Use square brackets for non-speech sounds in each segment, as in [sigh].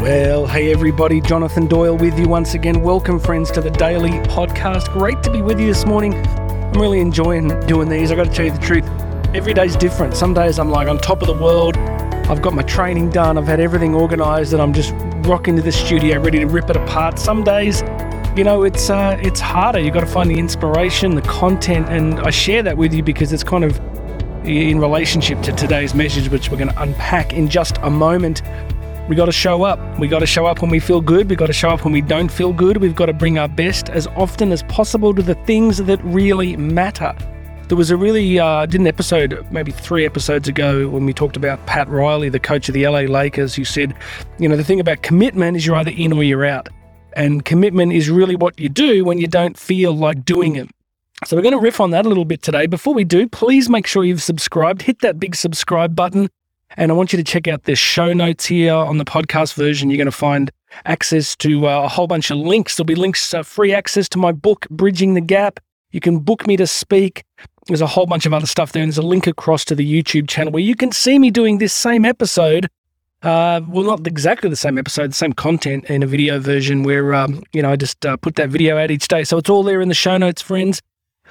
Well, hey everybody, Jonathan Doyle with you once again. Welcome, friends, to the daily podcast. Great to be with you this morning. I'm really enjoying doing these. I got to tell you the truth. Every day's different. Some days I'm like on top of the world. I've got my training done. I've had everything organized, and I'm just rocking to the studio, ready to rip it apart. Some days, you know, it's uh, it's harder. You've got to find the inspiration, the content, and I share that with you because it's kind of in relationship to today's message, which we're going to unpack in just a moment. We got to show up. We got to show up when we feel good. We got to show up when we don't feel good. We've got to bring our best as often as possible to the things that really matter. There was a really, uh, did an episode maybe three episodes ago when we talked about Pat Riley, the coach of the LA Lakers, who said, you know, the thing about commitment is you're either in or you're out. And commitment is really what you do when you don't feel like doing it. So we're going to riff on that a little bit today. Before we do, please make sure you've subscribed. Hit that big subscribe button. And I want you to check out the show notes here on the podcast version. You're going to find access to uh, a whole bunch of links. There'll be links, uh, free access to my book, Bridging the Gap. You can book me to speak. There's a whole bunch of other stuff there. And there's a link across to the YouTube channel where you can see me doing this same episode. Uh, well, not exactly the same episode, the same content in a video version where, um, you know, I just uh, put that video out each day. So it's all there in the show notes, friends.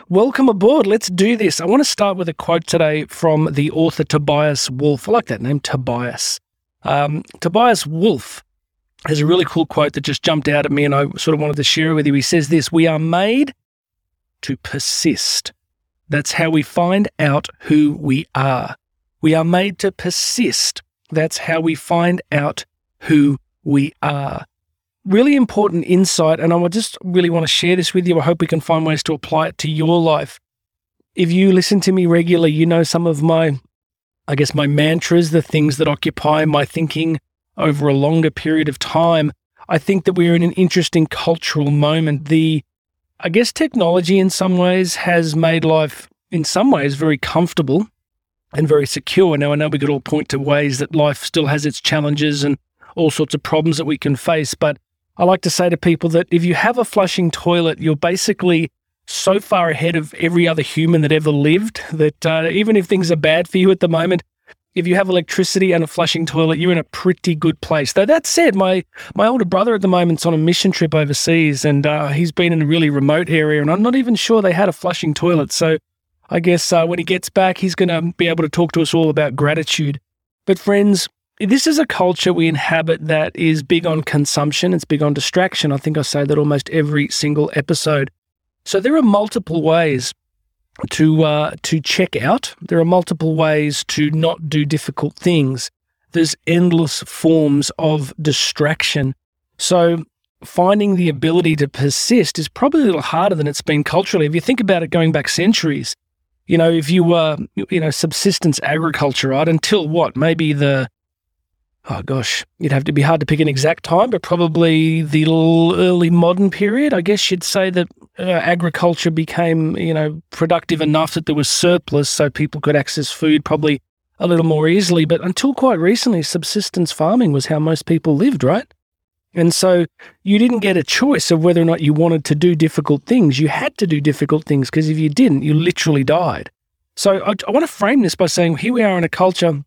Welcome aboard. Let's do this. I want to start with a quote today from the author Tobias Wolff. I like that name, Tobias. Um, Tobias Wolff has a really cool quote that just jumped out at me and I sort of wanted to share it with you. He says this We are made to persist. That's how we find out who we are. We are made to persist. That's how we find out who we are really important insight, and I just really want to share this with you. I hope we can find ways to apply it to your life. If you listen to me regularly, you know some of my, I guess, my mantras, the things that occupy my thinking over a longer period of time. I think that we're in an interesting cultural moment. The, I guess, technology in some ways has made life, in some ways, very comfortable and very secure. Now, I know we could all point to ways that life still has its challenges and all sorts of problems that we can face, but I like to say to people that if you have a flushing toilet, you're basically so far ahead of every other human that ever lived that uh, even if things are bad for you at the moment, if you have electricity and a flushing toilet, you're in a pretty good place. Though that said, my my older brother at the moment's on a mission trip overseas, and uh, he's been in a really remote area, and I'm not even sure they had a flushing toilet. So I guess uh, when he gets back, he's going to be able to talk to us all about gratitude. But friends, this is a culture we inhabit that is big on consumption. It's big on distraction. I think I say that almost every single episode. So there are multiple ways to uh, to check out. There are multiple ways to not do difficult things. There's endless forms of distraction. So finding the ability to persist is probably a little harder than it's been culturally. If you think about it, going back centuries, you know, if you were, you know, subsistence agriculture, right, until what, maybe the oh gosh, you'd have to be hard to pick an exact time, but probably the early modern period. I guess you'd say that uh, agriculture became, you know, productive enough that there was surplus so people could access food probably a little more easily. But until quite recently, subsistence farming was how most people lived, right? And so you didn't get a choice of whether or not you wanted to do difficult things. You had to do difficult things because if you didn't, you literally died. So I, I want to frame this by saying here we are in a culture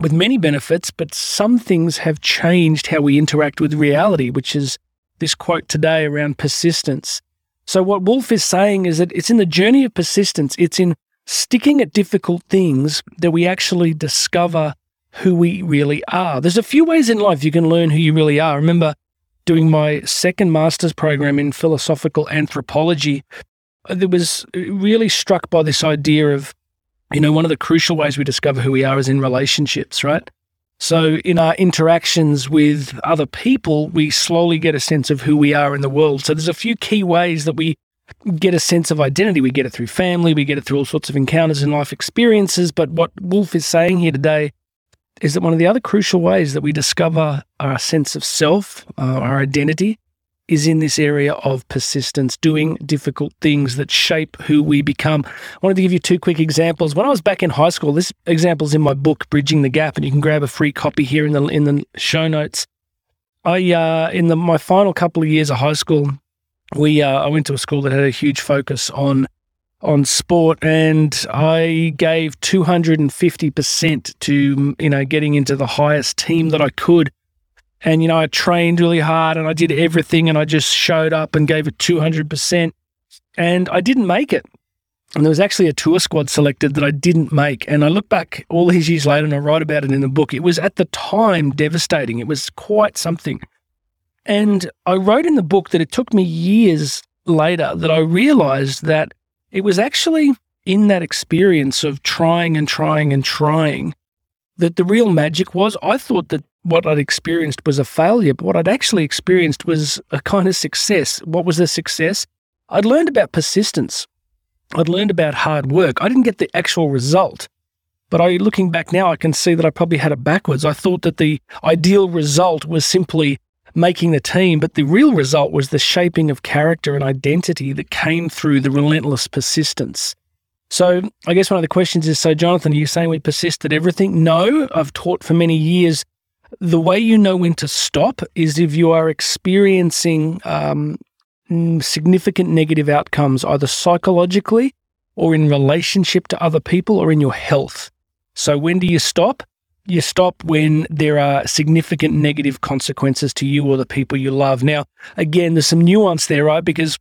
with many benefits, but some things have changed how we interact with reality, which is this quote today around persistence. So, what Wolff is saying is that it's in the journey of persistence, it's in sticking at difficult things that we actually discover who we really are. There's a few ways in life you can learn who you really are. Remember doing my second master's program in philosophical anthropology. I was really struck by this idea of you know, one of the crucial ways we discover who we are is in relationships, right? So, in our interactions with other people, we slowly get a sense of who we are in the world. So, there's a few key ways that we get a sense of identity. We get it through family, we get it through all sorts of encounters and life experiences. But what Wolff is saying here today is that one of the other crucial ways that we discover our sense of self, uh, our identity, is in this area of persistence, doing difficult things that shape who we become. I wanted to give you two quick examples. When I was back in high school, this example's in my book, Bridging the Gap, and you can grab a free copy here in the in the show notes. I uh, in the my final couple of years of high school, we uh, I went to a school that had a huge focus on on sport, and I gave two hundred and fifty percent to you know getting into the highest team that I could And, you know, I trained really hard and I did everything and I just showed up and gave it 200%. And I didn't make it. And there was actually a tour squad selected that I didn't make. And I look back all these years later and I write about it in the book. It was at the time devastating. It was quite something. And I wrote in the book that it took me years later that I realized that it was actually in that experience of trying and trying and trying that the real magic was. I thought that what I'd experienced was a failure, but what I'd actually experienced was a kind of success. What was the success? I'd learned about persistence. I'd learned about hard work. I didn't get the actual result, but I, looking back now, I can see that I probably had it backwards. I thought that the ideal result was simply making the team, but the real result was the shaping of character and identity that came through the relentless persistence. So, I guess one of the questions is so, Jonathan, are you saying we persist at everything? No, I've taught for many years the way you know when to stop is if you are experiencing um, significant negative outcomes, either psychologically or in relationship to other people or in your health. So, when do you stop? You stop when there are significant negative consequences to you or the people you love. Now, again, there's some nuance there, right? Because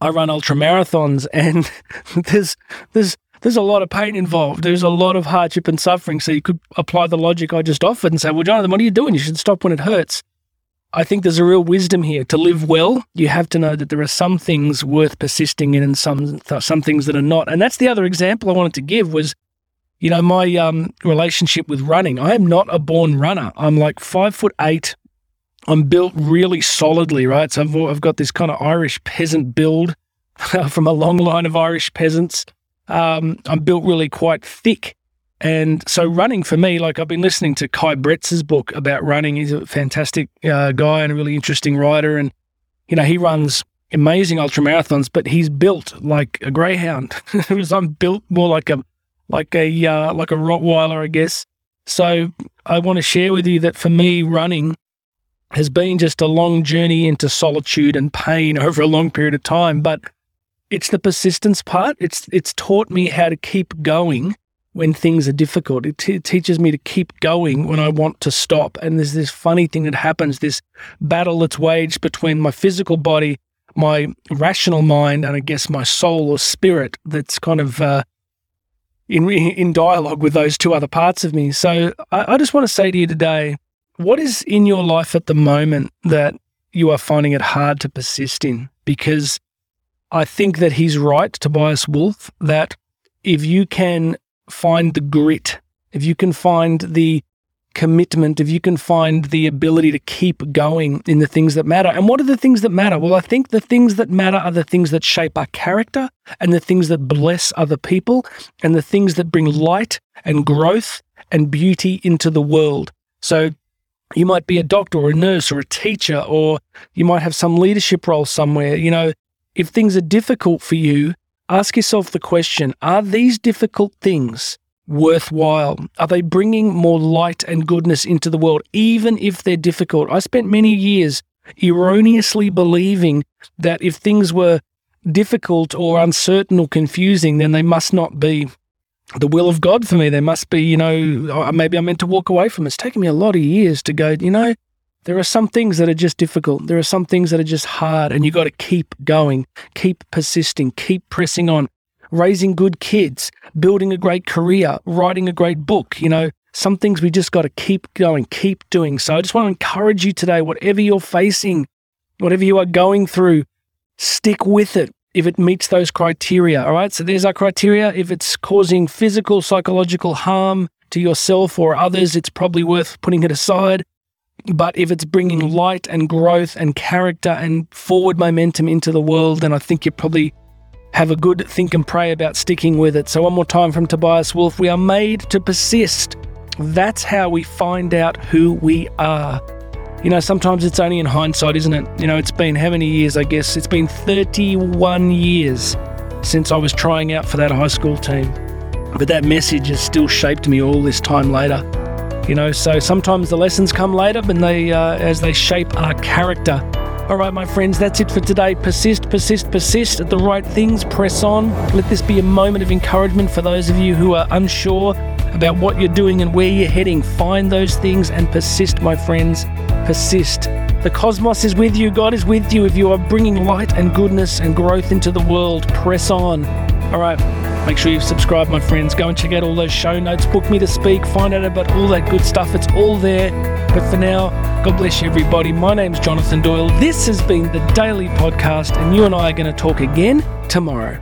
I run ultra marathons and [laughs] there's there's there's a lot of pain involved. There's a lot of hardship and suffering. So you could apply the logic I just offered and say, well, Jonathan, what are you doing? You should stop when it hurts. I think there's a real wisdom here. To live well, you have to know that there are some things worth persisting in and some some things that are not. And that's the other example I wanted to give was, you know, my um, relationship with running. I am not a born runner. I'm like five foot eight. I'm built really solidly, right? So I've, I've got this kind of Irish peasant build [laughs] from a long line of Irish peasants um, I'm built really quite thick. And so running for me, like I've been listening to Kai Bretz's book about running. He's a fantastic uh, guy and a really interesting writer. And, you know, he runs amazing ultra marathons, but he's built like a greyhound. [laughs] I'm built more like a, like a, uh, like a Rottweiler, I guess. So I want to share with you that for me, running has been just a long journey into solitude and pain [laughs] over a long period of time. But it's the persistence part. It's it's taught me how to keep going when things are difficult. It t- teaches me to keep going when I want to stop. And there's this funny thing that happens, this battle that's waged between my physical body, my rational mind, and I guess my soul or spirit that's kind of uh, in in dialogue with those two other parts of me. So I, I just want to say to you today, what is in your life at the moment that you are finding it hard to persist in? Because I think that he's right, Tobias Wolff, that if you can find the grit, if you can find the commitment, if you can find the ability to keep going in the things that matter. And what are the things that matter? Well, I think the things that matter are the things that shape our character and the things that bless other people and the things that bring light and growth and beauty into the world. So you might be a doctor or a nurse or a teacher, or you might have some leadership role somewhere. You know, if things are difficult for you, ask yourself the question Are these difficult things worthwhile? Are they bringing more light and goodness into the world, even if they're difficult? I spent many years erroneously believing that if things were difficult or uncertain or confusing, then they must not be the will of God for me. They must be, you know, maybe I'm meant to walk away from it. It's taken me a lot of years to go, you know, there are some things that are just difficult. There are some things that are just hard, and you got to keep going, keep persisting, keep pressing on. Raising good kids, building a great career, writing a great book. You know, some things we just got to keep going, keep doing. So I just want to encourage you today, whatever you're facing, whatever you are going through, stick with it if it meets those criteria. All right. So there's our criteria. If it's causing physical, psychological harm to yourself or others, it's probably worth putting it aside. But if it's bringing mm-hmm. light and growth and character and forward momentum into the world, then I think you probably have a good think and pray about sticking with it. So, one more time from Tobias Wolff we are made to persist. That's how we find out who we are. You know, sometimes it's only in hindsight, isn't it? You know, it's been how many years, I guess? It's been 31 years since I was trying out for that high school team. But that message has still shaped me all this time later. You know, so sometimes the lessons come later, but they uh, as they shape our character. All right, my friends, that's it for today. Persist, persist, persist at the right things. Press on. Let this be a moment of encouragement for those of you who are unsure about what you're doing and where you're heading. Find those things and persist, my friends. persist. The cosmos is with you, God is with you. If you are bringing light and goodness and growth into the world, press on. All right, make sure you subscribe, my friends. Go and check out all those show notes, book me to speak, find out about all that good stuff. It's all there. But for now, God bless you, everybody. My name's Jonathan Doyle. This has been the Daily Podcast, and you and I are going to talk again tomorrow.